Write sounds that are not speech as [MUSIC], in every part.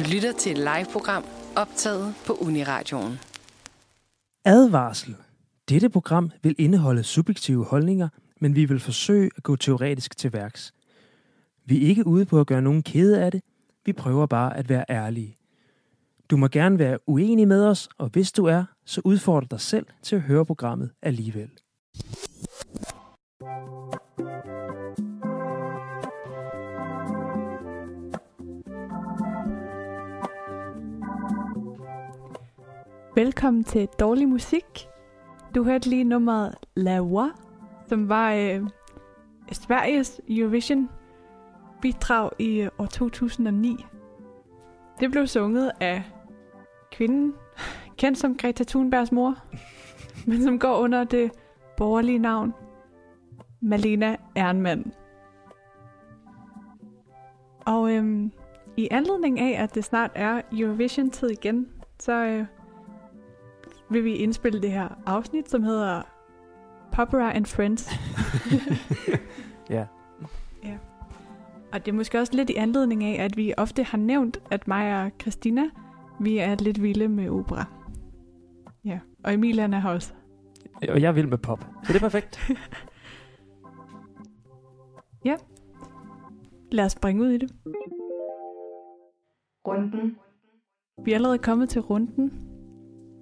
Du lytter til et live-program optaget på Uniradioen. Advarsel. Dette program vil indeholde subjektive holdninger, men vi vil forsøge at gå teoretisk til værks. Vi er ikke ude på at gøre nogen kede af det. Vi prøver bare at være ærlige. Du må gerne være uenig med os, og hvis du er, så udfordrer dig selv til at høre programmet alligevel. Velkommen til Dårlig Musik. Du hørte lige nummeret La Voix, som var øh, Sveriges Eurovision bidrag i øh, år 2009. Det blev sunget af kvinden, kendt som Greta Thunbergs mor, [LAUGHS] men som går under det borgerlige navn Malena Ernmann. Og øhm, i anledning af, at det snart er Eurovision-tid igen, så øh, vil vi indspille det her afsnit, som hedder Popera and Friends. [LAUGHS] Ja. ja. Og det er måske også lidt i anledning af, at vi ofte har nævnt, at mig og Christina, vi er lidt vilde med opera. Ja, og Emilian er her også. Og jeg vil med pop. Så det er perfekt. [LAUGHS] Lad os springe ud i det. Runden. Vi er allerede kommet til runden.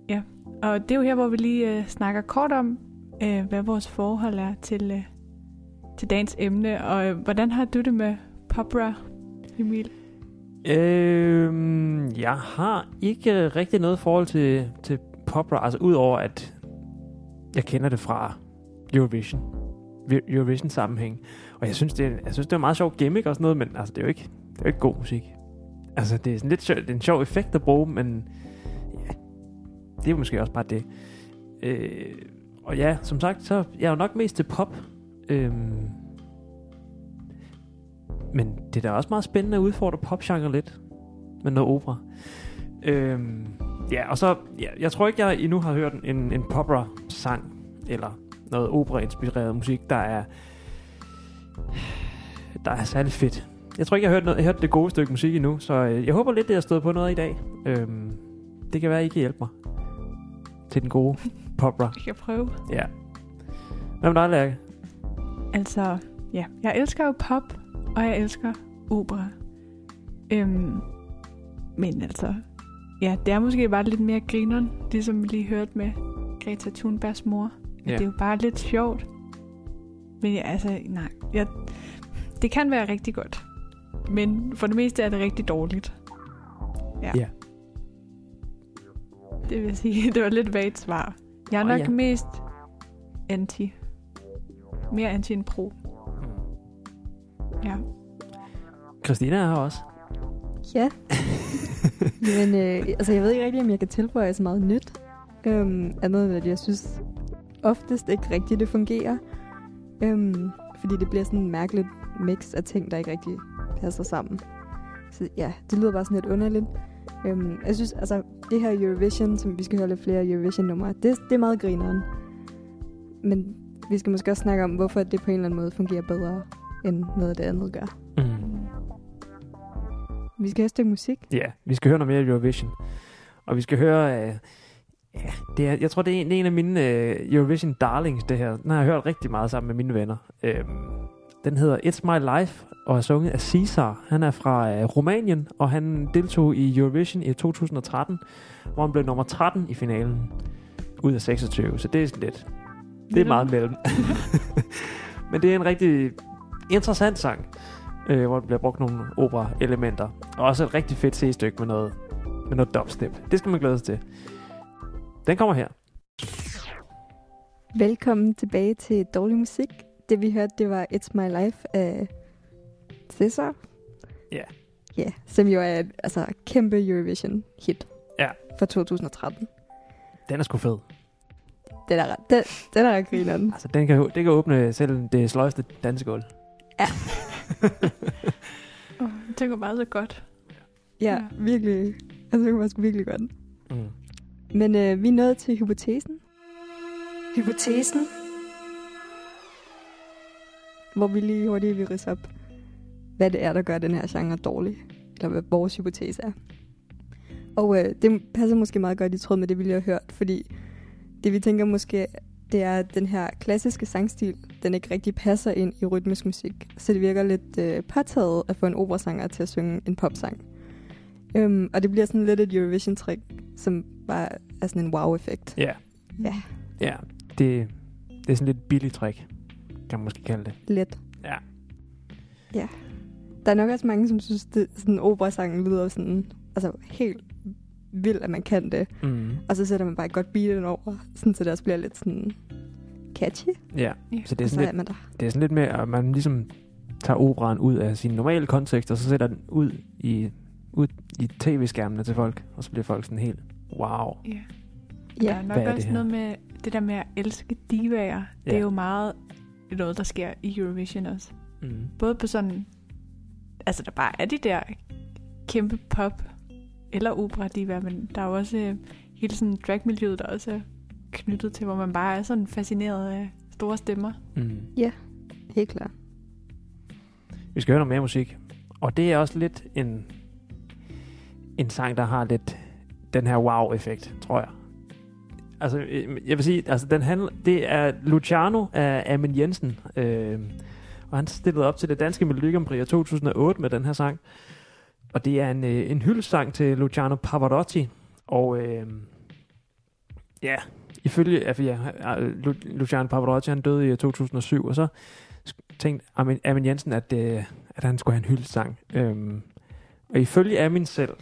Ja, og det er jo her, hvor vi lige øh, snakker kort om, øh, hvad vores forhold er til, øh, til dagens emne. Og øh, hvordan har du det med popra, Emil? øhm, jeg har ikke øh, rigtig noget forhold til, til popra, altså udover at jeg kender det fra Eurovision. Eurovision sammenhæng. Og jeg synes, det er, jeg synes, det er meget sjov gimmick og sådan noget, men altså, det er jo ikke, det er jo ikke god musik. Altså, det er sådan lidt sjov, det er en sjov effekt at bruge, men det er måske også bare det. Øh, og ja, som sagt, så jeg er jo nok mest til pop. Øh, men det er da også meget spændende at udfordre popgenre lidt med noget opera. Øh, ja, og så, ja, jeg tror ikke, jeg endnu har hørt en, en popra-sang, eller noget opera-inspireret musik, der er, der er særlig fedt. Jeg tror ikke, jeg har hørt, noget, jeg har hørt det gode stykke musik endnu, så øh, jeg håber lidt, det har stået på noget i dag. Øhm, det kan være, I kan hjælpe mig til den gode popra. Vi kan prøve. Ja. Hvad med dig, Lærke? Altså, ja, jeg elsker jo pop, og jeg elsker opera. Øhm, men altså, ja, det er måske bare lidt mere grineren, ligesom vi lige hørte med Greta Thunbergs mor. Ja. Det er jo bare lidt sjovt. Men ja, altså, nej. Jeg, det kan være rigtig godt. Men for det meste er det rigtig dårligt. Ja. Ja. Det vil sige, [LAUGHS] det var lidt vagt svar. Jeg er Åh, nok ja. mest anti. Mere anti end pro. Ja. Christina er her også. Ja. [LAUGHS] Men øh, altså, jeg ved ikke rigtig, om jeg kan tilføje så meget nyt. Øhm, andet end, at jeg synes oftest ikke rigtigt, det fungerer. Øhm, fordi det bliver sådan en mærkeligt mix af ting, der ikke rigtig passer sammen. Så ja, det lyder bare sådan lidt underligt. Øhm, jeg synes, altså, det her Eurovision, som vi skal høre lidt flere Eurovision-numre, det, det er meget grineren. Men vi skal måske også snakke om, hvorfor det på en eller anden måde fungerer bedre, end noget af det andet gør. Mm. Vi skal have et stykke musik. Ja, vi skal høre noget mere Eurovision. Og vi skal høre... Øh, ja, det er, jeg tror, det er en, det er en af mine øh, Eurovision darlings, det her. Den har jeg hørt rigtig meget sammen med mine venner. Øhm, den hedder It's My Life, og er sunget af Cesar. Han er fra øh, Rumænien, og han deltog i Eurovision i 2013, hvor han blev nummer 13 i finalen ud af 26. Så det er sådan lidt... Det er meget mellem. [LAUGHS] Men det er en rigtig interessant sang, øh, hvor der bliver brugt nogle opera-elementer. Og også et rigtig fedt C-stykke med noget, med noget dubstep. Det skal man glæde sig til. Den kommer her. Velkommen tilbage til Dårlig Musik. Det vi hørte, det var It's My Life af Cesar. Ja. Ja, som jo er et altså, kæmpe Eurovision-hit. Ja. For 2013. Den er sgu fed. Den er den, den er grineren. Altså, den kan, det kan åbne selv det sløjeste dansegulv. Oh, [LAUGHS] det går bare så godt. Ja, Ja. ja. virkelig. Altså, det var faktisk virkelig godt. Mm. Men øh, vi er nået til hypotesen, Hypotesen. Hvor vi lige hurtigt vil ridse op, hvad det er, der gør den her genre dårlig. Eller hvad vores hypotese er. Og øh, det passer måske meget godt i tråd med det, vi lige har hørt, fordi det vi tænker måske, det er, at den her klassiske sangstil, den ikke rigtig passer ind i rytmisk musik. Så det virker lidt øh, påtaget at få en operasanger til at synge en popsang. Øhm, og det bliver sådan lidt et Eurovision-trick, som bare er sådan en wow-effekt. Ja. Ja. Ja, det, det er sådan lidt billigt trick, kan man måske kalde det. Let. Ja. Ja. Der er nok også mange, som synes, at sådan operasangen lyder sådan, altså helt vildt, at man kan det. Mm. Og så sætter man bare et godt beat ind over, sådan, så det også bliver lidt sådan catchy. Ja, Ja. så det er så sådan er lidt, man der. det er sådan lidt med, at man ligesom tager operaen ud af sin normale kontekst, og så sætter den ud i, ud i tv-skærmene til folk, og så bliver folk sådan helt, wow. Ja. Ja. Der er nok Hvad er det også her? noget med det der med at elske divaer. Det Ja. er jo meget noget, der sker i Eurovision også. Mm. Både på sådan... Altså, der bare er de der kæmpe pop eller opera divaer, men der er jo også øh, hele sådan dragmiljøet, der også er knyttet til, hvor man bare er sådan fascineret af store stemmer. Mm. Helt klart. Vi skal høre noget mere musik. Og det er også lidt en, en sang, der har lidt den her wow-effekt, tror jeg. Altså, øh, jeg vil sige, altså, den handler, det er Luciano af Amin Jensen. Øh, og han stillede op til det danske Melodi Grand Prix i 2008 med den her sang. Og det er en, øh, en hyldesang til Luciano Pavarotti. Og øh, ja, ifølge altså, ja, øh, Lu- Luciano Pavarotti, han døde i 2007, og så tænkte Amin, Amin Jensen, at, øh, at han skulle have en hyldesang. Øh, og ifølge Amin selv,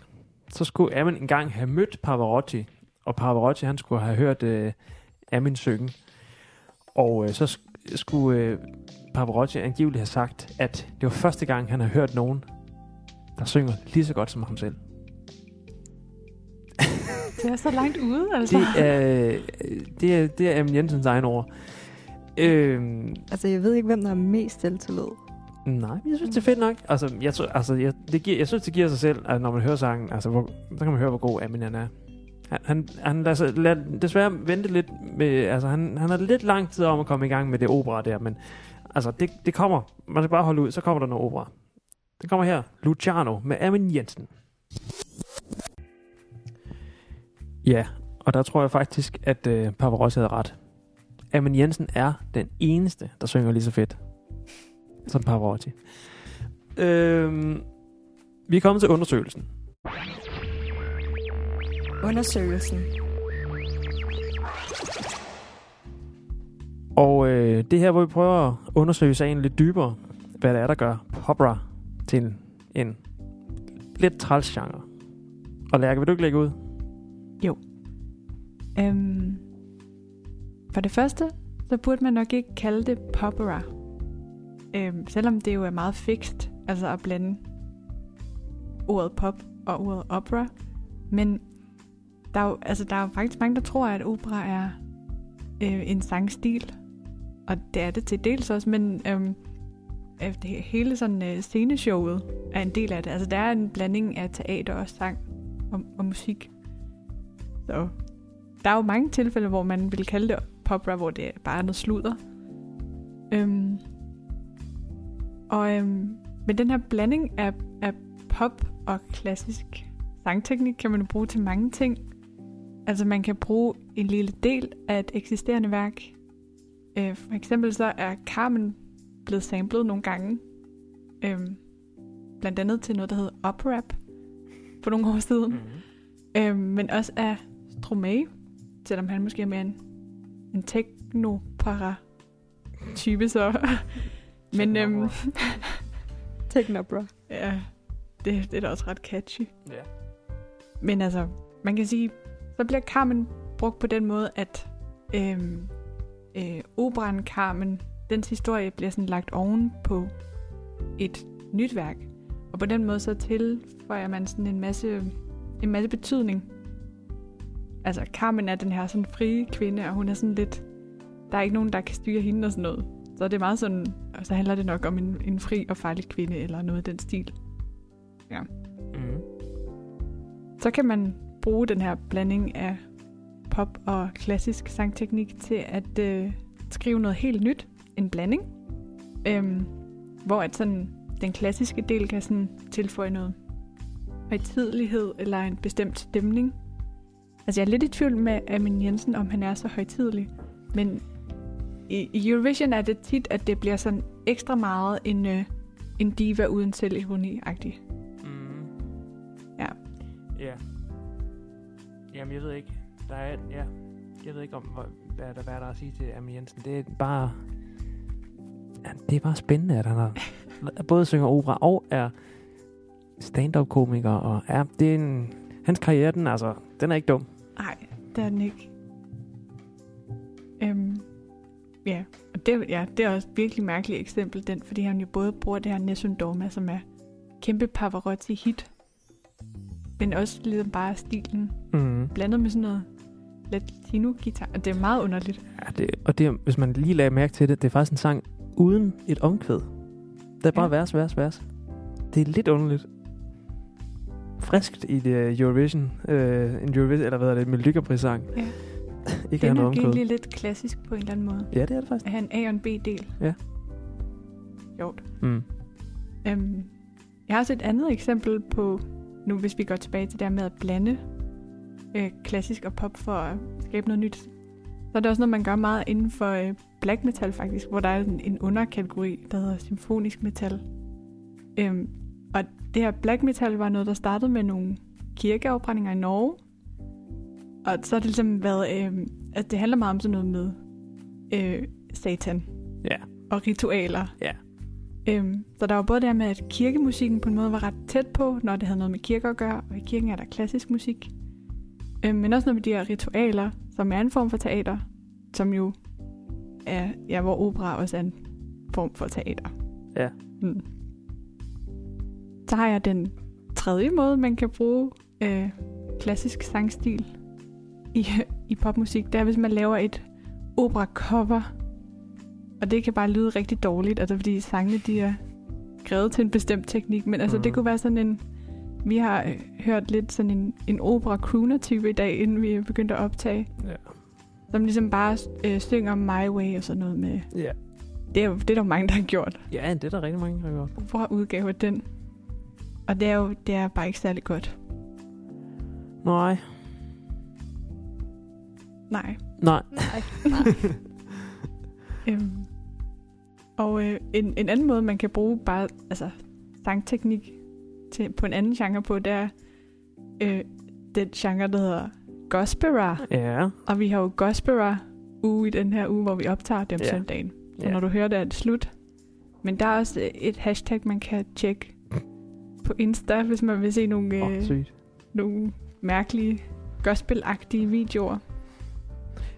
så skulle Amin engang have mødt Pavarotti, og Pavarotti, han skulle have hørt øh, Amin synge. Og øh, så sk- skulle øh, Pavarotti angiveligt have sagt, at det var første gang, han har hørt nogen, der synger lige så godt som ham selv. [LAUGHS] Det er så langt ude, altså. Det er, øh, det er, det er Amin Jensens egen ord. Øhm, Altså, jeg ved ikke, hvem der er mest selvtillid. Nej, men jeg synes, det er fedt nok. Altså, jeg, tror- altså, jeg, det giver, jeg synes, det giver sig selv, at når man hører sangen, altså, hvor, så kan man høre, hvor god Amin er. Han, han, han lader, sig, lader desværre vente lidt med, altså, han, han har lidt lang tid om at komme i gang med det opera der, men altså, det, det kommer. Man skal bare holde ud, så kommer der noget opera. Det kommer her. Luciano med Amin Jensen. Ja, og der tror jeg faktisk, at øh, Pavarotti havde ret. Amin Jensen er den eneste, der synger lige så fedt som Pavarotti. Øhm, vi er kommet til undersøgelsen. Undersøgelsen. Og øh, det er her, hvor vi prøver at undersøge sagen lidt dybere, hvad det er, der gør popra til en, en lidt træls genre. Og Lærke, vil du ikke lægge ud? Øhm, for det første, så burde man nok ikke kalde det popera. Øhm, selvom det jo er meget fikst, altså at blande ordet pop og ordet opera. Men der er jo, altså, der er jo faktisk mange, der tror, at opera er øh, en sangstil. Og det er det til dels også, men øhm, øh, det, hele sådan øh, sceneshowet er en del af det. Altså der er en blanding af teater og sang og, og musik. Så der er jo mange tilfælde, hvor man vil kalde det popra, hvor det bare er noget sludder. Øhm, og øhm, med den her blanding af, af pop og klassisk sangteknik, kan man bruge til mange ting. Altså man kan bruge en lille del af et eksisterende værk. Øh, for eksempel så er Carmen blevet samlet nogle gange. Øhm, blandt andet til noget, der hedder Operap for nogle år siden. Mm. Øhm, men også af Stromae, selvom han måske er mere en, en techno-para-type, så... [LAUGHS] men øhm, [LAUGHS] Technopera. ja, det, det er da også ret catchy. Ja. Men altså, man kan sige, så bliver Carmen brugt på den måde, at øhm, øh, operan Carmen, dens historie bliver sådan lagt oven på et nyt værk. Og på den måde så tilføjer man sådan en masse, en masse betydning. Altså, Carmen er den her sådan frie kvinde, og hun er sådan lidt... Der er ikke nogen, der kan styre hende og sådan noget. Så det er meget sådan... Og så handler det nok om en, en fri og farlig kvinde, eller noget i den stil. Mm. Så kan man bruge den her blanding af pop og klassisk sangteknik til at øh, skrive noget helt nyt. En blanding. Øhm, hvor at sådan, den klassiske del kan sådan tilføje noget højtidelighed eller en bestemt stemning. Altså jeg er lidt i tvivl med Amin Jensen, om han er så højtidelig. Men i, i Eurovision er det tit, at det bliver sådan ekstra meget en, øh, en diva uden selvironi-agtig. Mm. Ja. Ja. Jamen, jeg ved ikke. Der er, ja, jeg ved ikke om, hvad, der, hvad der er at sige til Ami Jensen. Det er bare... Ja, det er bare spændende, at han har, [LAUGHS] både synger opera og er stand-up-komiker. Og ja, det er en, hans karriere, den, altså, den er ikke dum. Nej, det er den ikke. Øhm, ja, og det, ja, det er også et virkelig mærkeligt eksempel, den, fordi han jo både bruger det her Nessun Dorma, som er kæmpe Pavarotti-hit, men også ligesom bare stilen, Mm. blandet med sådan noget latino-guitar. Og det er meget underligt. Ja, det, og det, hvis man lige lagde mærke til det, det er faktisk en sang uden et omkvæd. Det er bare Ja. vers, vers, vers. Det er lidt underligt. Friskt i det Eurovision, øh, en Eurovision, eller hvad er det, Melodi Grand Prix-sang. Ja. [LAUGHS] ikke Det er nok egentlig lidt klassisk på en eller anden måde. Ja, det er det faktisk. At have en A og en B-del. Ja. Sjovt. Mm. Øhm, jeg har også et andet eksempel på, nu hvis vi går tilbage til det her med at blande øh, klassisk og pop for at skabe noget nyt. Så er det også noget, man gør meget inden for øh, black metal faktisk, hvor der er en, en underkategori, der hedder symfonisk metal. Øhm, og det her black metal var noget, der startede med nogle kirkeafbrændinger i Norge. Og så har det ligesom været, øh, at det handler meget om sådan noget med øh, satan Ja. og ritualer. Ja. Øhm, så der var både det med, at kirkemusikken på en måde var ret tæt på, når det havde noget med kirker at gøre, og i kirken er der klassisk musik. Øhm, men også noget med de her ritualer, som er en form for teater, som jo er, ja, hvor opera også er en form for teater. Ja. Mm. Så har jeg den tredje måde, man kan bruge øh, klassisk sangstil i, [LAUGHS] i popmusik. Det er, hvis man laver et opera-cover. Og det kan bare lyde rigtig dårligt, altså fordi sangene de er skrevet til en bestemt teknik. Men altså, Mhm. det kunne være sådan en... Vi har øh, hørt lidt sådan en, en opera-crooner-type i dag, inden vi begyndte at optage. Ja. Som ligesom bare øh, synger My Way og sådan noget med... Ja. Det er, jo, det er der mange, der har gjort. Ja, det er der rigtig mange, der har gjort. Opera-udgave af den. Og det er jo det er bare ikke særlig godt. Nej. Nej. Nej. Øhm. Og øh, en, en anden måde, man kan bruge bare altså, sangteknik til, på en anden genre på, det er øh, den genre, der hedder gospera. Ja. Og vi har jo gospera uge i den her uge, hvor vi optager dem Ja. søndagen. Så Ja. når du hører det, er det slut. Men der er også et hashtag, man kan tjekke på Insta, hvis man vil se nogle, øh, sygt. nogle mærkelige gospelagtige videoer.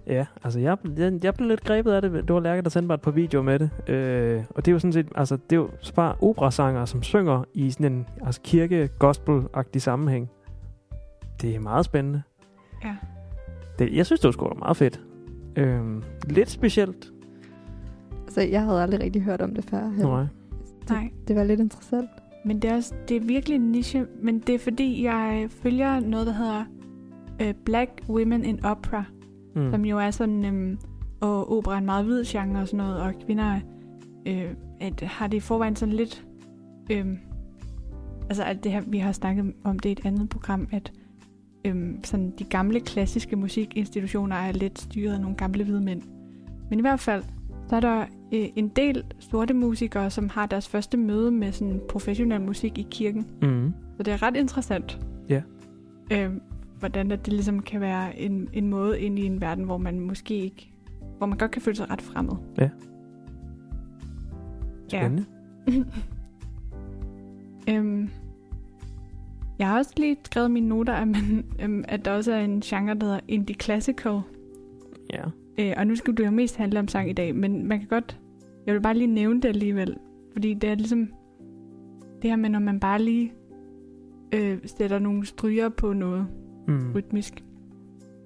Ja, altså jeg, jeg, jeg blev lidt grebet af det. Det var Lærke, der sendte mig et par videoer med det. Øh, og det er jo sådan set, altså det er jo bare operasanger, som synger i sådan en altså kirke-gospel-agtig sammenhæng. Det er meget spændende. Ja. Det, jeg synes, det var sgu meget fedt. Øh, lidt specielt. Så jeg havde aldrig rigtig hørt om det før. heller. Nej. Nej. Det var lidt interessant. Men det er, også, det er virkelig en niche, men det er fordi, jeg følger noget, der hedder øh, Black Women in Opera, mm. Som jo er sådan, øhm, og opera er en meget hvid genre og sådan noget, og kvinder øh, at, har det i forvejen sådan lidt, øhm, altså at det her, vi har snakket om det i et andet program, at øhm, sådan de gamle klassiske musikinstitutioner er lidt styret af nogle gamle hvide mænd. Men i hvert fald, så er der øh, en del sorte musikere, som har deres første møde med sådan professionel musik i kirken. Mm. Så det er ret interessant. Ja. Øhm, hvordan at det ligesom kan være en, en måde ind i en verden, hvor man måske ikke... Hvor man godt kan føle sig ret fremmed. Ja. Ja. Spændende. [LAUGHS] øhm, jeg har også lige skrevet mine noter, at, man, øhm, at der også er en genre, der hedder indie classical. Ja. Øh, og nu skal det jo mest handle om sang i dag, men man kan godt... Jeg vil bare lige nævne det alligevel. Fordi det er ligesom... Det her med, når man bare lige øh, sætter nogle stryger på noget Mm. rytmisk.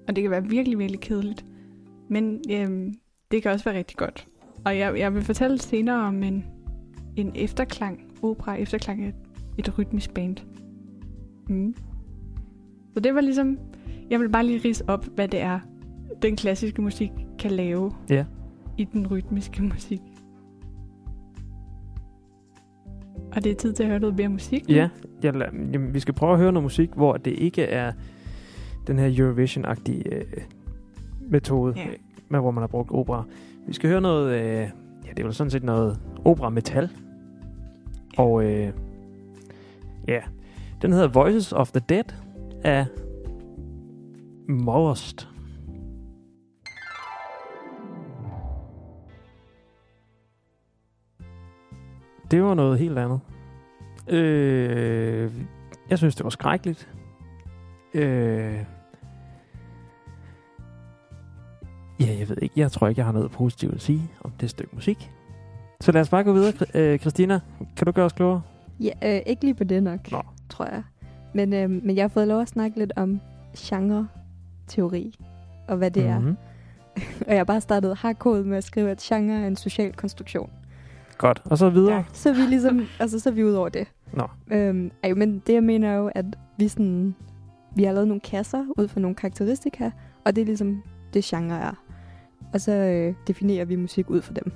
Og det kan være virkelig, virkelig kedeligt. Men øhm, det kan også være rigtig godt. Og jeg, jeg vil fortælle senere om en, en efterklang, opera efterklang af et, rytmisk band. Mm. Så det var ligesom, jeg vil bare lige rise op, hvad det er, den klassiske musik kan lave Ja. i den rytmiske [LAUGHS] musik. Og det er tid til at høre noget mere musik. Ja, jeg, jamen, vi skal prøve at høre noget musik, hvor det ikke er den her Eurovision-agtige øh, metode, ja. med hvor man har brugt opera. Vi skal høre noget, øh, ja, det er jo sådan set noget opera-metal. Og øh, ja, den hedder Voices of the Dead af Most. Det var noget helt andet. Øh, jeg synes, det var skrækkeligt. Øh, ja, jeg ved ikke. Jeg tror ikke, jeg har noget positivt at sige om det stykke musik. Så lad os bare gå videre. Øh, Christina, kan du gøre os klogere? Ja, øh, ikke lige på det nok, Nå. tror jeg. Men, øh, men jeg har fået lov at snakke lidt om genre-teori, og hvad det mm-hmm. er. [LAUGHS] Og jeg har bare startet hardcode med at skrive, at genre er en social konstruktion. Godt. Og så videre. Ja. Så er vi ligesom, altså så er vi ud over det. Nå. Øhm, ej, men det jeg mener er jo, at vi sådan, vi har lavet nogle kasser ud fra nogle karakteristika, og det er ligesom det genre er. Og så øh, definerer vi musik ud fra dem.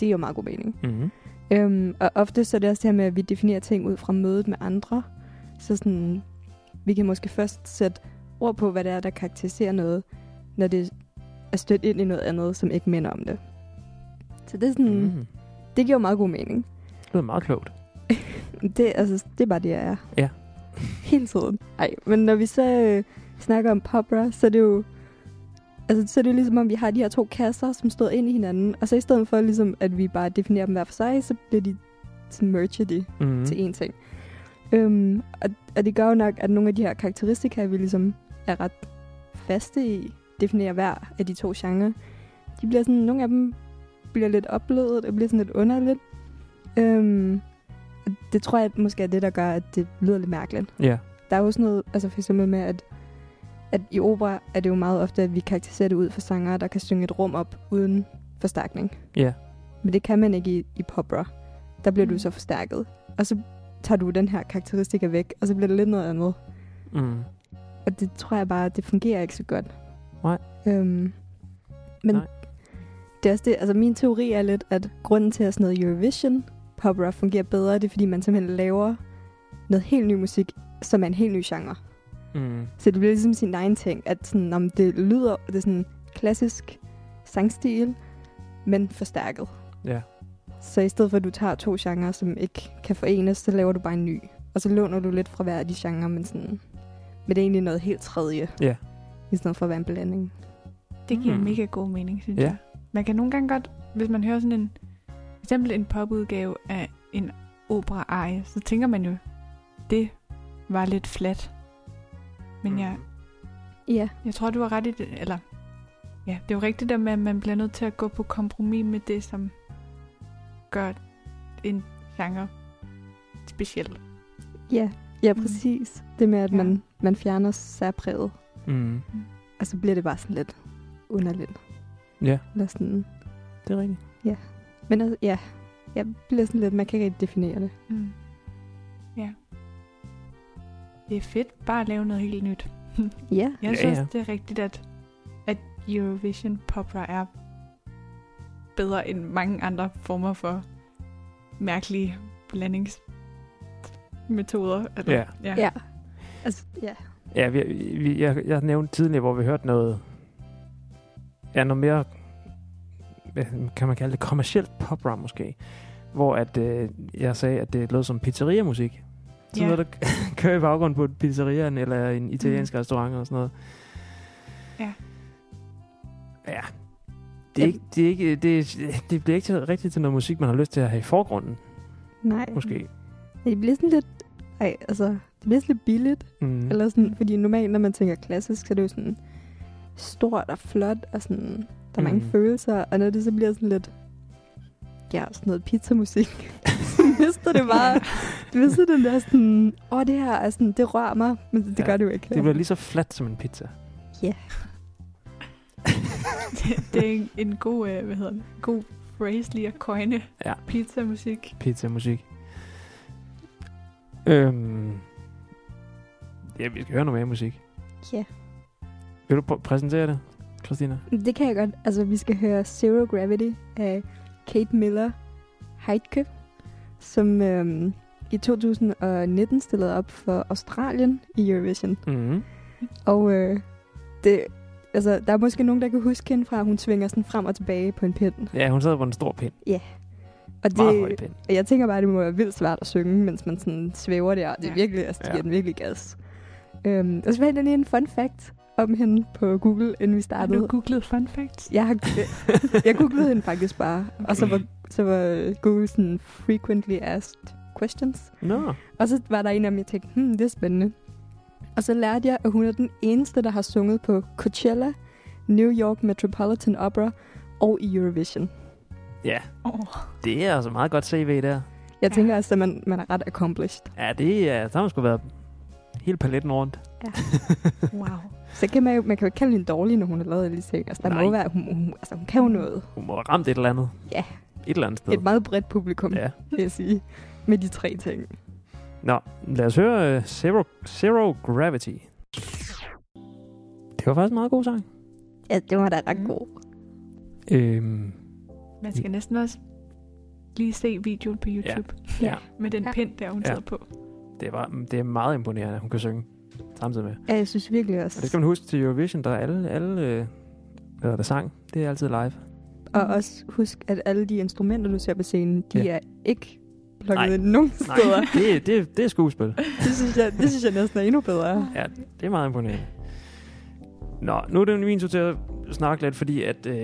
Det er jo meget god mening. Mm-hmm. Øhm, og ofte så er det også det her med, at vi definerer ting ud fra mødet med andre. Så sådan, vi kan måske først sætte ord på, hvad det er, der karakteriserer noget, når det er stødt ind i noget andet, som ikke minder om det. Så det er sådan, mm. Det giver jo meget god mening. Det lyder meget klogt. [LAUGHS] Det, altså, det er bare det, jeg er. Ja. [LAUGHS] Hele tiden. Ej, men når vi så øh, snakker om popra, så er det jo... Altså, så er det jo ligesom, om vi har de her to kasser, som står ind i hinanden. Og så i stedet for, ligesom, at vi bare definerer dem hver for sig, så bliver de så merger de Mm. mm. til én ting. Øhm, og, og det gør jo nok, at nogle af de her karakteristika, vi ligesom er ret faste i, definerer hver af de to genrer, de bliver sådan, nogle af dem bliver lidt opblødet, og bliver sådan lidt underligt. Øhm, det tror jeg måske er det, der gør, at det lyder lidt mærkeligt. Ja. Der er jo sådan noget, altså for eksempel med, at, at i opera er det jo meget ofte, at vi karakteriserer det ud for sangere, der kan synge et rum op uden forstærkning. Ja. Men det kan man ikke i, i popra. Der bliver mm. Du så forstærket. Og så tager du den her karakteristika væk, og så bliver det lidt noget andet. Mm. Og det tror jeg bare, det fungerer ikke så godt. Nej. Øhm, men Nej. det er også det, altså min teori er lidt, at grunden til, at sådan noget Eurovision popra fungerer bedre, det er, fordi man simpelthen laver noget helt ny musik, som er en helt ny genre. Mm. Så det bliver ligesom sin egen ting, at sådan, om det lyder, det er sådan klassisk sangstil, men forstærket. Ja. Så i stedet for, at du tager to genrer, som ikke kan forenes, så laver du bare en ny. Og så låner du lidt fra hver af de genrer, men, sådan, men det er egentlig noget helt tredje. Ja. I stedet for at være en blanding. Det giver Mm. mega god mening, synes Ja. jeg. Man kan nogle gange godt, hvis man hører sådan en, eksempel en popudgave af en opera-arie, så tænker man jo, det var lidt flat. Men jeg, Ja, jeg tror, du har ret i det, eller ja, det er jo rigtigt der med, at man bliver nødt til at gå på kompromis med det, som gør en genre speciel. ja, ja Mm. præcis. Det med, at Ja. man, man fjerner særpræget, Mm. og så bliver det bare sådan lidt underligt. Ja, Eller sådan. det er rigtigt. Men altså, ja, jeg bliver sådan lidt, man kan ikke rigtig definere det. Mm. Ja. Det er fedt bare at lave noget helt nyt. [LAUGHS] Ja, Jeg Ja, synes, ja. det er rigtigt, at, at Eurovision Popra er bedre end mange andre former for mærkelige blandingsmetoder. Eller, Ja. ja. ja. Altså, ja. Ja, vi, vi, jeg, jeg nævnte tidligere, hvor vi hørte noget, ja, noget mere, hvad kan man kalde det, kommercielt popram måske, hvor at, øh, jeg sagde, at det lød som pizzeria-musik. Så Ja. noget, der [LAUGHS] kører i baggrunden på et pizzeria eller en italiensk Mm. restaurant og sådan noget. Ja. Ja. Det, er ikke, det, er ikke, det, det bliver ikke til, rigtigt til noget musik, man har lyst til at have i forgrunden, Nej. måske. Det bliver sådan lidt... Ej, altså, det bliver sådan lidt billigt. Mm. Eller sådan, fordi normalt, når man tænker klassisk, så er det jo sådan stort og flot, og sådan, der er mange Mm. følelser. Og når det så bliver sådan lidt, ja, sådan noget pizzamusik, [LAUGHS] så mister det bare, du mister den der sådan, åh, oh, det her er sådan, det rører mig, men det, det Ja, gør det jo ikke. Det bliver lige så fladt som en pizza. det, [LAUGHS] det er en, en god, øh, hvad hedder det, god phrase lige at coine Ja. pizza-musik. Pizza-musik. Øhm. Ja, vi skal høre noget mere musik. Ja. Vil du pr- præsentere det, Christina? Det kan jeg godt. Altså, vi skal høre Zero Gravity af Kate Miller Heidke, som øhm, i 2019 stillede op for Australien i Eurovision. Mm. Og øh, det, altså, der er måske nogen, der kan huske hende fra, at hun svinger sådan frem og tilbage på en pind. Ja, hun sad på en stor pind. Og Meget høj det, pind. jeg tænker bare, at det må være vildt svært at synge, mens man sådan svæver der. Det er Ja. virkelig, altså, det Ja. giver den virkelig gas. Øhm, og så fandt jeg lige en fun fact om hende på Google, inden vi Har startede. du googlet fun facts? Jeg, har, jeg googlede hende faktisk bare, og så var, så var Google sådan frequently asked questions. Nå. Og så var der en af dem, jeg tænkte, hmm, det er spændende. Og så lærte jeg, at hun er den eneste, der har sunget på Coachella, New York Metropolitan Opera og i Eurovision. Ja, Oh. det er altså meget godt CV der. Jeg tænker altså, at man, man er ret accomplished. Ja, det er, så har man sgu været hele paletten rundt. [LAUGHS] Wow. Så kan man jo, man kan jo ikke kalde hende dårlig, når hun har lavet alle de ting. Altså, der Nej. må være, hun, hun, altså, hun kan jo noget. Hun må have ramt et eller andet. Ja. Et eller andet sted. Et meget bredt publikum, Ja. vil jeg sige, med de tre ting. Nå, lad os høre uh, Zero, Zero Gravity. Det var faktisk en meget god sang. Ja, det var da ret Mm. god. Øhm, Man skal næsten også lige se videoen på YouTube. ja, Med den Ja. pind, der hun Ja. sidder på. det, var, det er meget imponerende, at hun kan synge samtidig med. Ja, jeg synes virkelig Og også. det skal man huske til Eurovision, der er alle, alle øh, det, sang. Det er altid live. Og også husk, at alle de instrumenter, du ser på scenen, de Ja. er ikke plukket Nej. ind nogen Nej, steder. [LAUGHS] det, det, det er skuespil. [LAUGHS] det, synes jeg, det synes jeg næsten er endnu bedre. Ja, det er meget imponerende. Nå, nu er det min tur til at snakke lidt, fordi at, øh,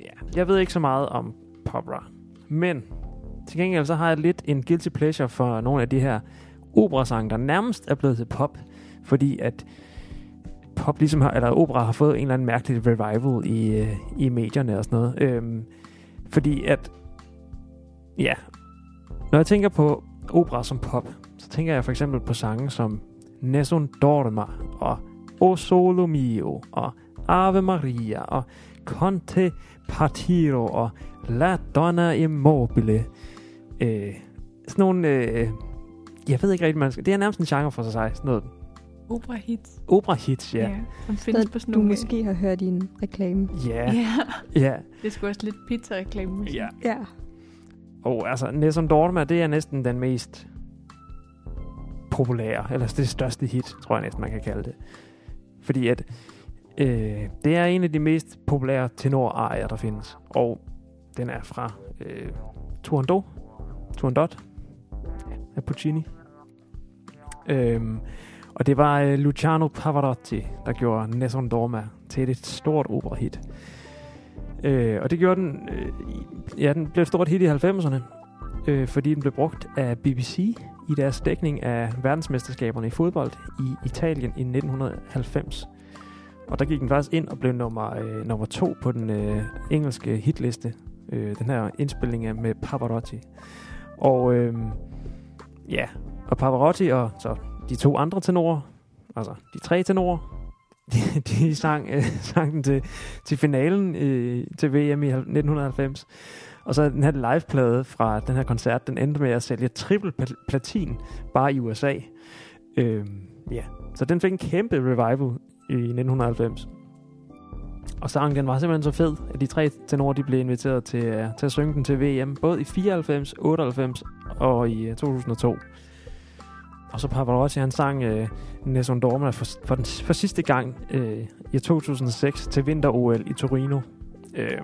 ja, jeg ved ikke så meget om popra. Men til gengæld så har jeg lidt en guilty pleasure for nogle af de her operasange, der nærmest er blevet til pop, fordi at pop ligesom har, eller opera har fået en eller anden mærkelig revival i, øh, i medierne og sådan noget. Øhm, fordi at, ja, når jeg tænker på opera som pop, så tænker jeg for eksempel på sange som Nessun Dorma og O Solo Mio og Ave Maria og Conte Partiro og La Donna Immobile. Øh, sådan nogle... Øh, jeg ved ikke rigtig, man skal... Det er nærmest en genre for sig, sådan noget Opera hits. opera-hits, ja. ja. Som findes på Så sådan du nogle... måske har hørt i en reklame. Ja, Ja. ja, Det er sgu også lidt pizza-reklame. ja. Ja. Og altså, Nessun Dorma, det er næsten den mest populære, eller det største hit, tror jeg næsten, man kan kalde det. Fordi at øh, det er en af de mest populære tenorarier, der findes. Og den er fra øh, Turandot, Turandot af Puccini. Øhm, og det var øh, Luciano Pavarotti, der gjorde Nessun Dorma til et stort operahit. Øh, og det gjorde den, øh, ja, den blev et stort hit i 90'erne, øh, fordi den blev brugt af BBC i deres dækning af verdensmesterskaberne i fodbold i Italien i 1990. Og der gik den faktisk ind og blev nummer, øh, nummer to på den øh, engelske hitliste. Øh, den her indspilning af med Pavarotti. Og øh, ja, og Pavarotti og så de to andre tenorer, altså de tre tenorer, [LAUGHS] de, de sang, øh, sang den til, til finalen øh, til VM i 1990. Og så den her liveplade fra den her koncert, den endte med at sælge triple platin bare i USA. Øh, ja, så den fik en kæmpe revival i 1990. Og sangen den var simpelthen så fed, at de tre tenorer de blev inviteret til, uh, til at synge den til VM, både i 94, 98 og i øh, uh, 2002. Og så Pavarotti, han sang øh, Nessun Dorma for, for, den, for sidste gang øh, i 2006 til vinter-OL i Torino. Øh,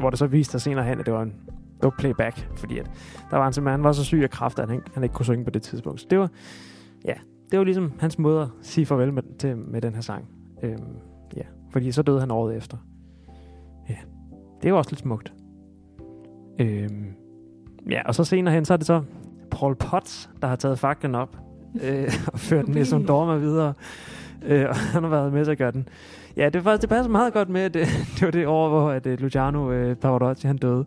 hvor det så viste sig senere hen, at det var en det var playback, fordi at der var han simpelthen, han var så syg af kraft, at han, han ikke kunne synge på det tidspunkt. Så det var, ja, det var ligesom hans måde at sige farvel med, til, med den her sang. Øh, ja, fordi så døde han året efter. Ja, det var også lidt smukt. Øh, ja, og så senere hen, så er det så Paul Potts, der har taget faklen op [LAUGHS] øh, og ført den som Dorma videre. Øh, og han har været med til at gøre den. Ja, det, var, det passer meget godt med, at det, [LAUGHS] det var det år, hvor at, uh, Luciano uh, Pavarotti han døde.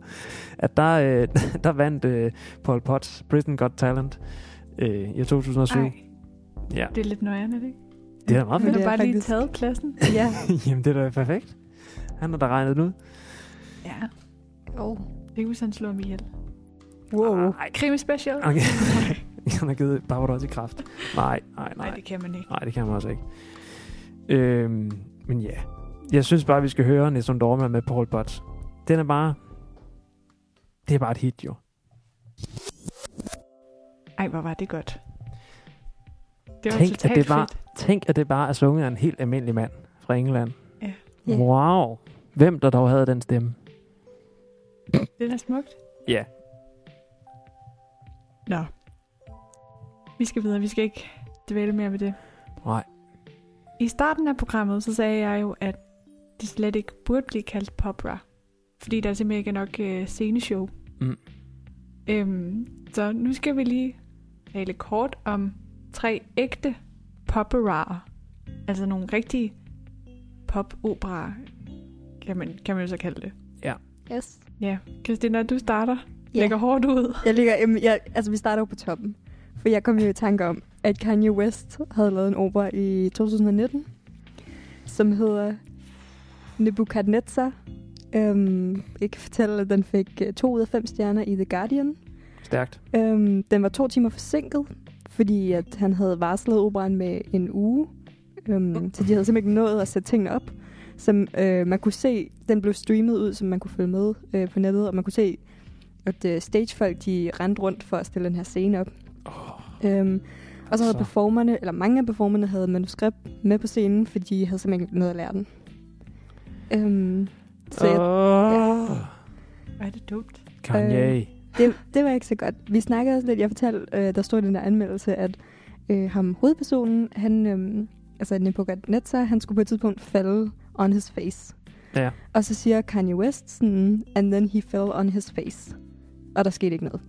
At der, uh, [LAUGHS] der vandt uh, Paul Potts Britain Got Talent uh, i 2007. Ej, Ja, det er lidt nøjerne, ikke? det er meget Har det du er bare lige faktisk- taget klassen? Ja. Jamen, det er da perfekt. Han har da regnet ud. Ja. Oh. Ikke hvis han slår mig ihjel. Wow. Nej, Krimi special? okay. [LAUGHS] han har givet Pavarotti kraft. Nej, nej, Nej, nej. det kan man ikke. Nej, det kan man også ikke. Øhm, men ja, jeg synes bare, vi skal høre Nessun Dorma med Paul Potts. Den er bare... Det er bare et hit, jo. Ej, hvor var det godt. Det var Tænk, at det var- fedt. Tænk, at det bare er sunget af en helt almindelig mand fra England. Ja. Ja. Wow. Hvem der dog havde den stemme. Det er da smukt. Ja. Nå. Vi skal videre. Vi skal ikke dvæle mere ved det. Nej. I starten af programmet, så sagde jeg jo, at det slet ikke burde blive kaldt popra. Fordi der simpelthen ikke er nok øh, sceneshow. Mm. Øhm, så nu skal vi lige tale kort om tre ægte poperaer. Altså nogle rigtige pop-operaer, kan man, kan man jo så kalde det. Yes. Ja, Christina, du starter. Ja. Lægger hårdt ud. Jeg ligger, jamen, jeg, altså, vi starter jo på toppen. For jeg kom jo i tanke om, at Kanye West havde lavet en opera i 2019, som hedder Nebuchadnezzar. Øhm, jeg kan fortælle, at den fik øh, to ud af fem stjerner i The Guardian. Stærkt. Øhm, den var to timer forsinket, fordi at han havde varslet operan med en uge. Øhm, så de havde simpelthen ikke nået at sætte tingene op. Som øh, man kunne se, den blev streamet ud, så man kunne følge med øh, på nettet, og man kunne se, at øh, stagefolk, de rendte rundt for at stille den her scene op. Oh, Øhm, og så havde Så. performerne, eller mange af performerne havde manuskript med på scenen, fordi de havde simpelthen ikke noget at lære den. Øhm, så jeg, oh. Hvor er det dumt. Kanye. Øh, det, det var ikke så godt. Vi snakkede også lidt, jeg fortalte, øh, der stod i den der anmeldelse, at øh, ham hovedpersonen, han, øh, altså Nebuchadnezzar, han skulle på et tidspunkt falde on his face. Ja. Og så siger Kanye West sådan, and then he fell on his face. Og der skete ikke noget.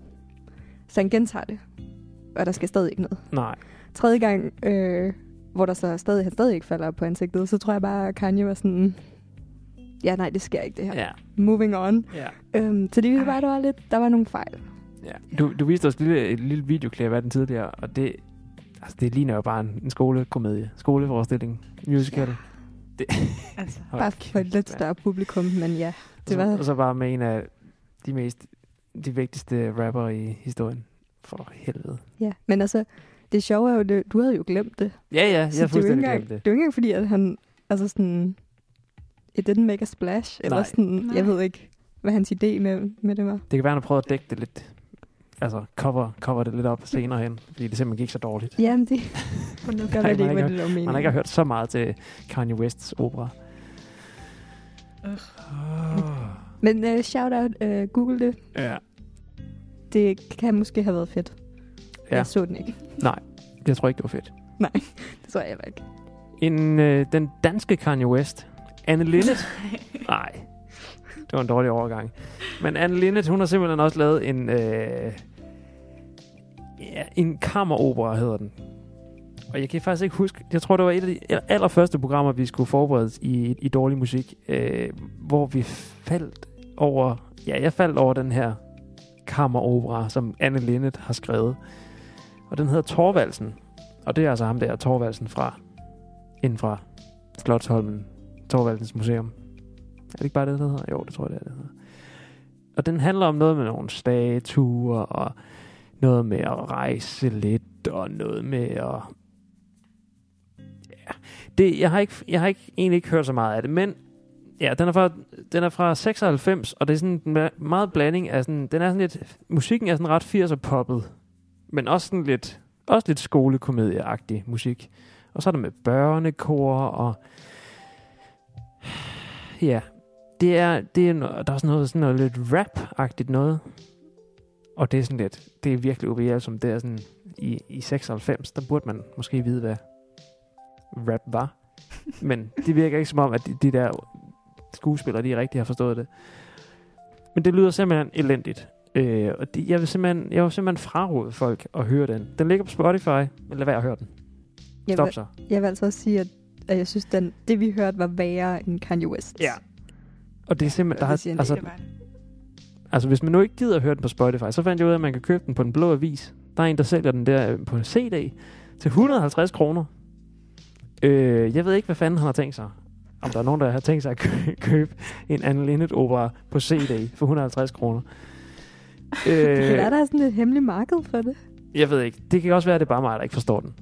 Så han gentager det. Og der skal stadig ikke noget. Nej. Tredje gang, øh, hvor der så stadig, han stadig ikke falder på ansigtet, så tror jeg bare, at Kanye var sådan, ja nej, det sker ikke det her. Ja. Moving on. Ja. Øhm, så det viser bare, at der var lidt, der var nogle fejl. ja. Du, du viste os et lille, et lille videoklip af den tidligere, og det, altså, det ligner jo bare en, en skolekomedie. Skoleforestilling. Musical. Det, Altså, [LAUGHS] Bare for et lidt større publikum, men ja, Og det så, var... og så bare med en af de mest de vigtigste rapper i historien. For helvede. Ja, men altså, det sjove er jo, det, du havde jo glemt det. Ja, ja, jeg har det er jo ikke fuldstændig engang, glemt det. det er jo ikke engang fordi, at han, altså sådan, it didn't make a splash, eller Nej. sådan, Nej. jeg ved ikke, hvad hans idé med, med det var. Det kan være, han har prøvet at dække det lidt. Altså, cover, cover det lidt op senere hen, fordi det simpelthen gik så dårligt. Jamen, det [LAUGHS] noget gør man ikke, har hvad det var meningen. Man har ikke hørt så meget til Kanye Wests opera. Oh. Men uh, shout out, uh, google det. Ja. Det kan måske have været fedt. Ja. Jeg så den ikke. Jeg tror ikke, det var fedt. [LAUGHS] Det tror jeg ikke. En, øh, den danske Kanye West, Anne Linnet. [LAUGHS] Nej, det var en dårlig overgang. Men Anne Linnet, hun har simpelthen også lavet en, øh, ja, en kammeropera, hedder den. Og jeg kan faktisk ikke huske, jeg tror, det var et af de allerførste programmer, vi skulle forberede i, i dårlig musik, øh, hvor vi faldt over, ja, jeg faldt over den her kammeropera, som Anne Linnet har skrevet. Og den hedder Torvalsen. Og det er altså ham der, Torvalsen fra, inden fra Slottsholmen, Torvaldsens Museum. Er det ikke bare det, der hedder? Jo, det tror jeg, det er, det hedder. Og den handler om noget med nogle statuer, og noget med at rejse lidt, og noget med at... Ja, det, jeg, har ikke, jeg har ikke, egentlig ikke hørt så meget af det, men ja, den er fra, den er fra 96, og det er sådan en meget blanding af sådan, den er sådan lidt, musikken er sådan ret 80'er poppet, men også sådan lidt, også lidt skolekomedieagtig musik. Og så er der med børnekor, og ja, det er, det er der er sådan noget, sådan noget lidt rap-agtigt noget. Og det er sådan lidt, det er virkelig ubehjælpsomt. Det er sådan, i, i 96, der burde man måske vide, hvad rap var. Men det virker ikke som om, at de, de der skuespillere, de rigtig har forstået det. Men det lyder simpelthen elendigt. Øh, og de, jeg vil simpelthen, jeg vil simpelthen fraråde folk at høre den. Den ligger på Spotify, men lad være at høre den. Jeg Stop vil, så. jeg vil altså også sige, at, at jeg synes, den, det vi hørte var værre end Kanye West. Ja. Og det er simpelthen, der det har, siger en altså, det det. Altså, hvis man nu ikke gider at høre den på Spotify, så fandt jeg ud af, at man kan købe den på den blå avis. Der er en, der sælger den der øh, på CD til 150 kroner. Øh, jeg ved ikke, hvad fanden han har tænkt sig. Om der er nogen, der har tænkt sig at kø- [LAUGHS] købe en Anne Linnet opera på CD for 150 kroner. Det kan være, Øh, der er sådan et hemmeligt marked for det. jeg ved ikke. Det kan også være, at det er bare mig, der ikke forstår den.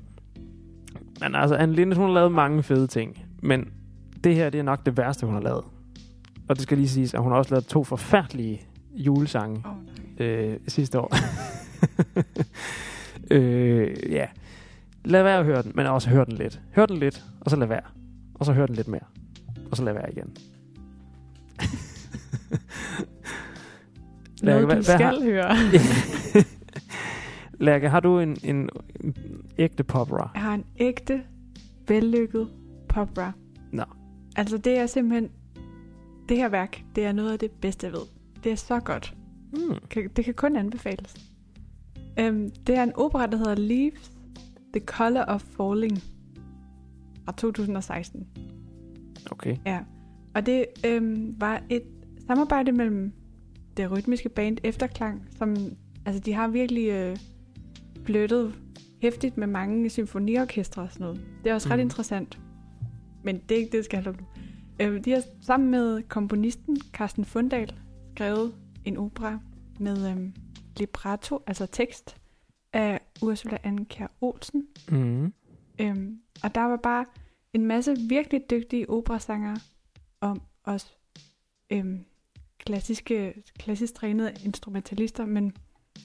Men altså, Anne Linnet, hun har lavet mange fede ting. Men det her, det er nok det værste, hun har lavet. Og det skal lige siges, at hun har også lavet to forfærdelige julesange nej. øh, sidste år. [LAUGHS] Øh, ja. Lad være at høre den, men også hør den lidt. Hør den lidt, og så lad være. Og så hør den lidt mere. Og så lad være igen. Lærke, Noget, hvad- du hvad skal har- høre. [LAUGHS] Lærke, har du en, en, en ægte popra? Jeg har en ægte, vellykket popra. Nå. Altså, det er simpelthen... Det her værk, det er noget af det bedste, jeg ved. Det er så godt. Hmm. Kan- Det kan kun anbefales. Um, det er en opera, der hedder Leaves, The Color of Falling fra 2016. Okay. Ja. Og det øhm, var et samarbejde mellem det rytmiske band Efterklang, som altså de har virkelig øh, flyttet hæftigt med mange symfoniorkestre og sådan noget. Det er også ret Mhm. interessant. Men det er ikke det, det skal handle om. Øh, de har sammen med komponisten Carsten Fundal skrevet en opera med øhm, libretto, altså tekst, af Ursula Anker Olsen. Mm. Øhm, og der var bare en masse virkelig dygtige operasangere og også øhm, klassiske, klassisk trænede instrumentalister, men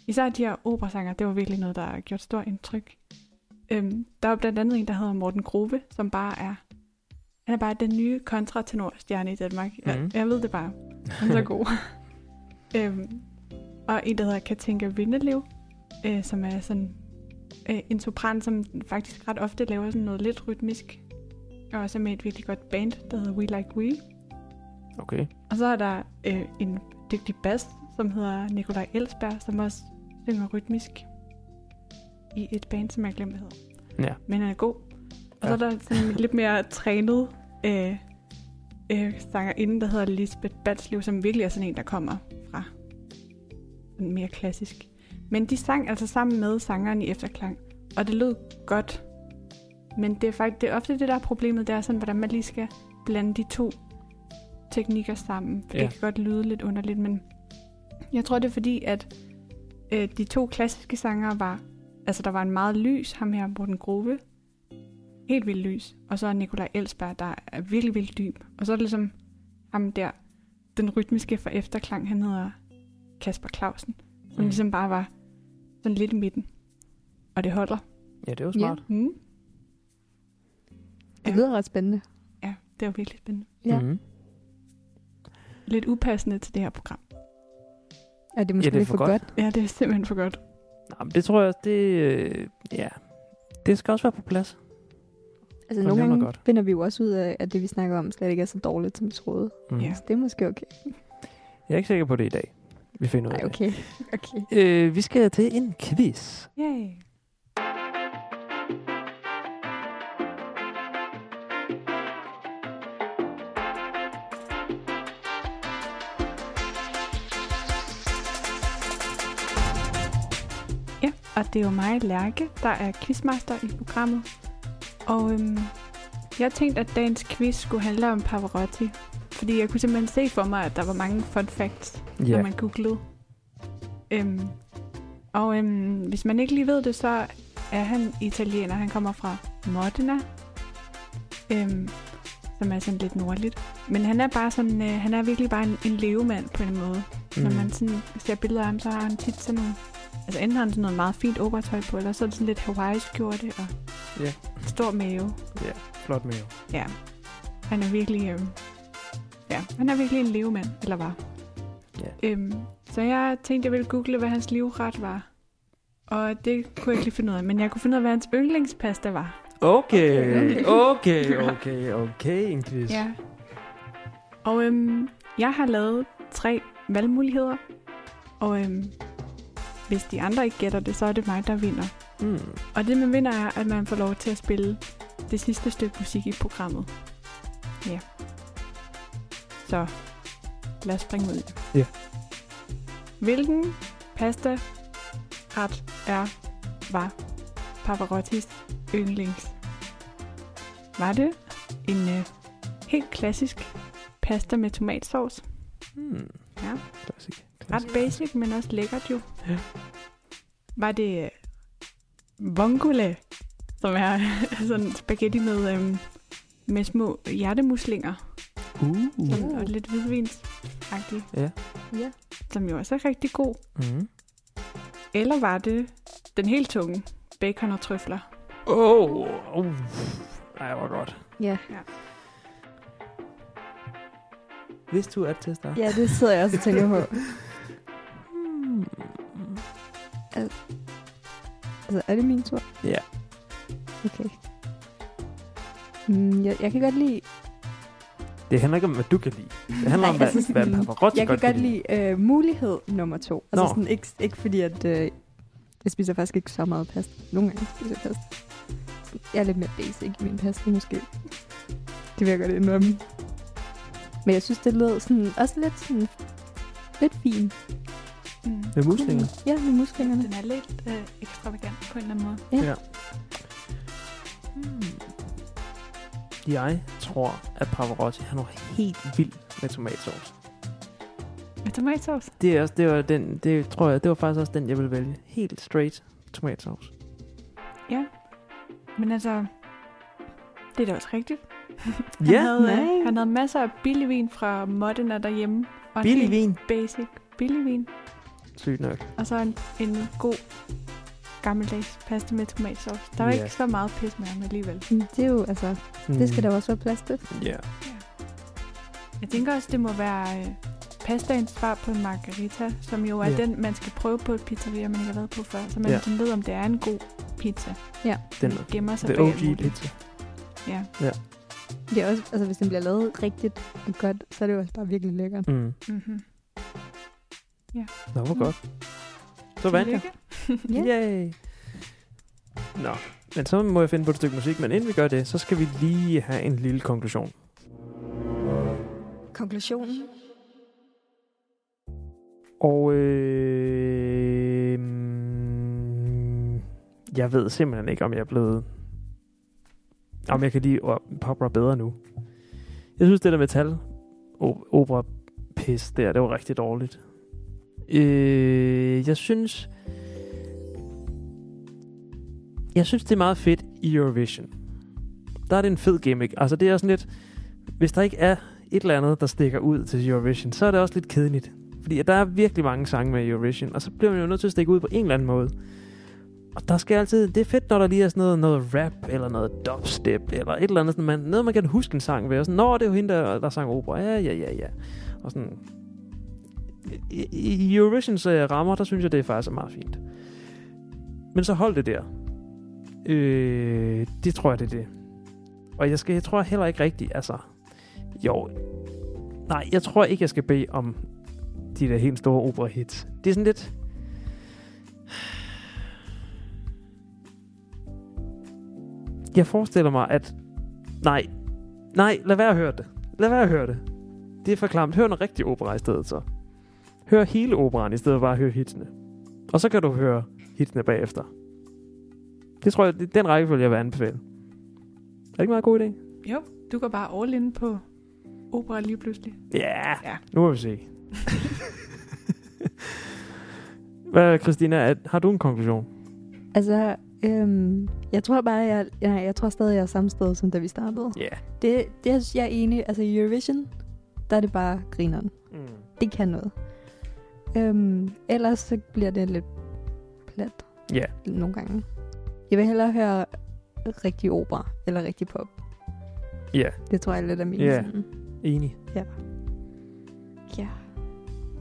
især de her operasanger, det var virkelig noget, der har gjort stort indtryk. Øhm, der var blandt andet en, der hedder Morten Grove, som bare er, han er bare den nye kontratenorstjerne i Danmark. Jeg, Mhm. jeg ved det bare. Han er så god. [LAUGHS] øhm, og en, der hedder Katinka Vindelev, øh, som er sådan øh, en sopran, som faktisk ret ofte laver sådan noget lidt rytmisk. Og også med et virkelig godt band, der hedder We Like We. Okay. Og så er der øh, en dygtig bass, som hedder Nikolaj Elsberg, som også synger rytmisk i et band, som jeg glemte, hvad hedder. Ja. Men han er god. Og så Ja. er der sådan en lidt mere trænet øh, øh, sangerinde, der hedder Lisbeth Balslev, som virkelig er sådan en, der kommer fra mere klassisk. Men de sang altså sammen med sangeren i efterklang, og det lød godt. Men det er faktisk det er ofte det, der er problemet, det er sådan, hvordan man lige skal blande de to teknikker sammen. For Ja. det kan godt lyde lidt underligt, men jeg tror, det er fordi, at øh, de to klassiske sangere var, altså der var en meget lys, ham her, Morten Grove, helt vildt lys, og så er Nikolaj Elsberg, der er virkelig vildt dyb. Og så er det ligesom ham der, den rytmiske for efterklang, han hedder Kasper Clausen, som Mm. ligesom bare var sådan lidt i midten. Og det holder. Ja, det er jo smart. Mm. Det lyder ret spændende. Ja, det var virkelig spændende. Ja. Mm. Lidt upassende til det her program. Ja, det er måske Ja, det er lidt for for godt. godt. Ja, det er simpelthen for godt. Nå, men det tror jeg også, det, øh, ja, det skal også være på plads. Altså For nogle det gange godt. finder vi jo også ud af, at det vi snakker om slet ikke er så dårligt, som vi troede. Mm. Ja. Så det er måske okay. Jeg er ikke sikker på det i dag. Vi finder ud af Nej, det. okay. [LAUGHS] okay. Øh, vi skal til en quiz. Yay. Og det er jo mig, Lærke, der er quizmaster i programmet. Og øhm, jeg tænkte, at dagens quiz skulle handle om Pavarotti. Fordi jeg kunne simpelthen se for mig, at der var mange fun facts når man googlede. Øhm, og øhm, hvis man ikke lige ved det, så er han italiener. Han kommer fra Modena, øhm, som er sådan lidt nordligt. Men han er bare sådan, øh, han er virkelig bare en, en levemand på en måde. Mm. Når man sådan ser billeder af ham, så har han tit sådan nogle, altså enten har han sådan noget meget fint operatøj på, eller så er det sådan lidt hawaii skjorte og Ja. stor mave. Ja, flot jo. Ja, han er virkelig, øhm, ja, han er virkelig en levemand, eller var. Ja. Øhm, så jeg tænkte, jeg ville google, hvad hans livret var. Og det kunne jeg ikke lige finde ud af, men jeg kunne finde ud af, hvad hans yndlingspasta var. Okay, okay, okay, [LAUGHS] okay, en quiz. Ja. Og øhm, jeg har lavet tre valgmuligheder, og øhm, hvis de andre ikke gætter det, så er det mig, der vinder. Mm. Og det, man vinder, er, at man får lov til at spille det sidste stykke musik i programmet. Ja. Så lad os springe ud i det. Ja. Hvilken pasta ret er, var Pavarottis yndlings? Var det en øh, helt klassisk pasta med tomatsauce? Mm. Ja. Klassik. Ret basic, men også lækkert jo. Ja. Var det øh, vongole, som er [LAUGHS] sådan spaghetti med, øhm, med små hjertemuslinger, Uh. som, og lidt hvidvinsagtigt, Ja. Ja. som jo også er rigtig god. Mm. Eller var det den helt tunge, bacon og trøfler. Åh, oh, uh. Ej, hvor godt. Ja. Vidste du, at til start? ja, det sidder jeg også og tænker på. [LAUGHS] Hmm. Altså, er det min tur? Ja. Okay. Mm, jeg, jeg kan godt lide... Det handler ikke om, hvad du kan lide. Det handler Nej, om, hvad, altså hvad Pavarotti Jeg kan godt lide øh, mulighed nummer to. Altså Nå. sådan, ikke, ikke fordi, at øh, jeg spiser faktisk ikke så meget pasta. Nogle gange spiser jeg pasta. Jeg er lidt mere basic i min pasta, måske. Det vil jeg godt indrømme. Men jeg synes, det lød sådan, også lidt sådan, lidt fint. Mm. Med muslinger. Ja, med muslingerne. Den er lidt øh, ekstravagant på en eller anden måde. Ja. Ja. Hmm. Jeg tror, at Pavarotti han var helt vild med tomatsauce. Med tomatsauce. Det er også, det var den, det tror jeg, det var faktisk også den, jeg ville vælge. Helt straight tomatsauce. Ja. Men altså, det er da også rigtigt. Han, Ja, havde, nej. øh, han havde masser af billig vin fra Modena derhjemme. Og billig vin. Basic billig vin. Sygt nok. Og så en, en god gammeldags pasta med tomatsauce. Der var Ja. ikke så meget pis med ham alligevel. Mm, Det er jo, altså, det skal der også være plads til. Ja. Jeg tænker også, det må være øh, pastaens svar på en margarita, som jo er Ja. den, man skal prøve på et pizzeria, man ikke har været på før. Så man Ja. ja. sådan ved, om det er en god pizza. Den Den gemmer sig bag OG muligt. pizza. Ja. Det er også, altså, hvis den bliver lavet rigtigt og godt, så er det jo også bare virkelig lækkert. Mm. Mm-hmm. Nå, hvor godt. Så vandt jeg. [LAUGHS] Ja. Yay. Nå, men så må jeg finde på et stykke musik. Men inden vi gør det, så skal vi lige have en lille konklusion. Konklusionen? Og øh, mm, jeg ved simpelthen ikke, om jeg er blevet... Om jeg kan lide o- popra bedre nu. Jeg synes, det der metal opera pis der, det var rigtig dårligt. Øh, jeg synes... Jeg synes, det er meget fedt i Eurovision. Der er det en fed gimmick. Altså, det er sådan lidt... Hvis der ikke er et eller andet, der stikker ud til Eurovision, så er det også lidt kedeligt. Fordi der er virkelig mange sange med Eurovision, og så bliver man jo nødt til at stikke ud på en eller anden måde. Og der skal altid, det er fedt, når der lige er sådan noget, noget rap, eller noget dubstep, eller et eller andet, sådan, man, noget man kan huske en sang ved, og sådan, nå, det er jo hende, der, der sang opera, ja, ja, ja, ja. Og sådan, i, i Eurovisions uh, rammer, der synes jeg, det er faktisk er meget fint. Men så hold det der. Øh, det tror jeg, det er det. Og jeg, skal, jeg tror heller ikke rigtigt, altså, jo, nej, jeg tror ikke, jeg skal bede om de der helt store opera-hits. Det er sådan lidt... Jeg forestiller mig, at... Nej, nej, lad være at høre det. Lad være at høre det. Det er for klamt. Hør noget rigtig opera i stedet så. Hør hele operaen i stedet for bare at høre hitsene. Og så kan du høre hitsene bagefter. Det tror jeg, det er den rækkefølge, jeg vil anbefale. Er det ikke en meget god idé? Jo, du går bare all in på opera lige pludselig. Ja, yeah. Ja. nu må vi se. [LAUGHS] Hvad, Christina, er, har du en konklusion? Altså, øhm, jeg tror bare, jeg, jeg, jeg tror stadig, jeg er samme sted, som da vi startede. Ja. Yeah. Det, det er jeg er enig. Altså, i Eurovision, der er det bare grineren. Mm. Det kan noget. Øhm, ellers så bliver det lidt plat Ja. nogle gange. Jeg vil hellere høre rigtig opera eller rigtig pop. Ja, Det tror jeg er lidt af min Ja. sådan. enig. Ja.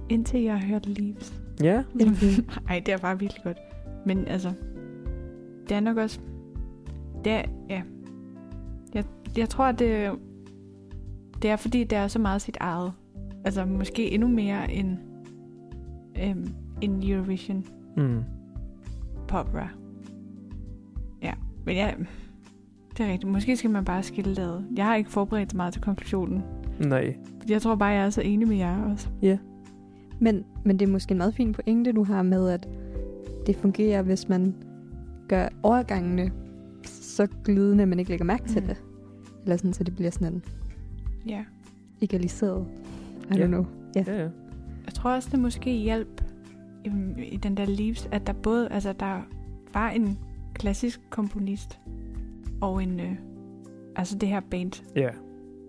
Indtil jeg har hørt Leaves. Ja, [LAUGHS] Ej, det er bare virkelig godt. Men altså, det er nok også... Det er, ja. Jeg, jeg tror, det, det er fordi, det er så meget sit eget. Altså, måske endnu mere end, øhm, end Eurovision mm. Popra. Ja, men ja, det er rigtigt. Måske skal man bare skille det ad. Jeg har ikke forberedt så meget til konklusionen. nej. Jeg tror bare, jeg er så enig med jer også. Men, men det er måske en meget fin pointe, du har med, at det fungerer, hvis man gør overgangene så glidende, at man ikke lægger mærke til Mm. det. Eller sådan, så det bliver sådan en Ja. egaliseret. I Ja. don't know. Ja. Ja, ja. Jeg tror også, det måske hjælp i, i den der Leaves, at der både, altså der var en klassisk komponist og en, øh, altså det her band. Ja.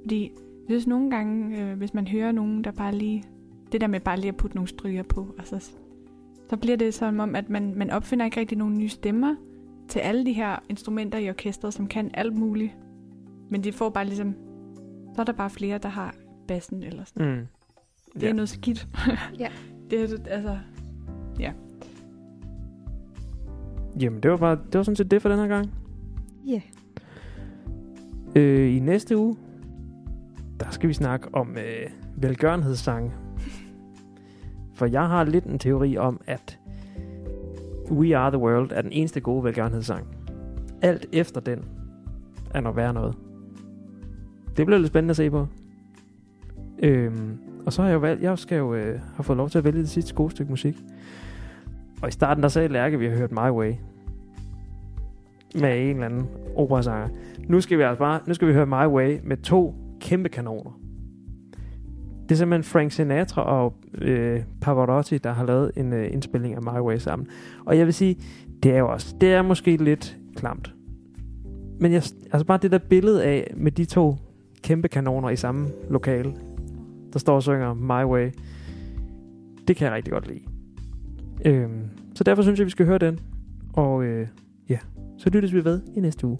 Fordi jeg synes nogle gange, øh, hvis man hører nogen, der bare lige, det der med bare lige at putte nogle stryger på, altså, så bliver det som om, at man, man opfinder ikke rigtig nogle nye stemmer, til alle de her instrumenter i orkestret, som kan alt muligt. Men de får bare ligesom... Så er der bare flere, der har bassen eller sådan. Mm. Det er noget skidt. Ja. [LAUGHS] det er altså... Jamen, det var bare det var sådan set det for den her gang. Ja. Øh, I næste uge, der skal vi snakke om øh, velgørenhedssange. For jeg har lidt en teori om, at We Are The World er den eneste gode velgørenhedssang. Alt efter den er noget værre noget. Det bliver lidt spændende at se på. Øhm, og så har jeg jo valgt, jeg skal jo øh, have fået lov til at vælge det sidste gode stykke musik. Og i starten der sagde Lærke, at vi har hørt My Way. Med en eller anden operasanger. Nu skal vi altså bare, nu skal vi høre My Way med to kæmpe kanoner. Det er simpelthen Frank Sinatra og øh, Pavarotti, der har lavet en øh, indspilning af My Way sammen. Og jeg vil sige, det er jo også, det er måske lidt klamt. Men jeg, altså bare det der billede af, med de to kæmpe kanoner i samme lokale, der står og synger My Way, det kan jeg rigtig godt lide. Øhm, så derfor synes jeg, vi skal høre den. Og øh, ja, så lyttes vi ved i næste uge.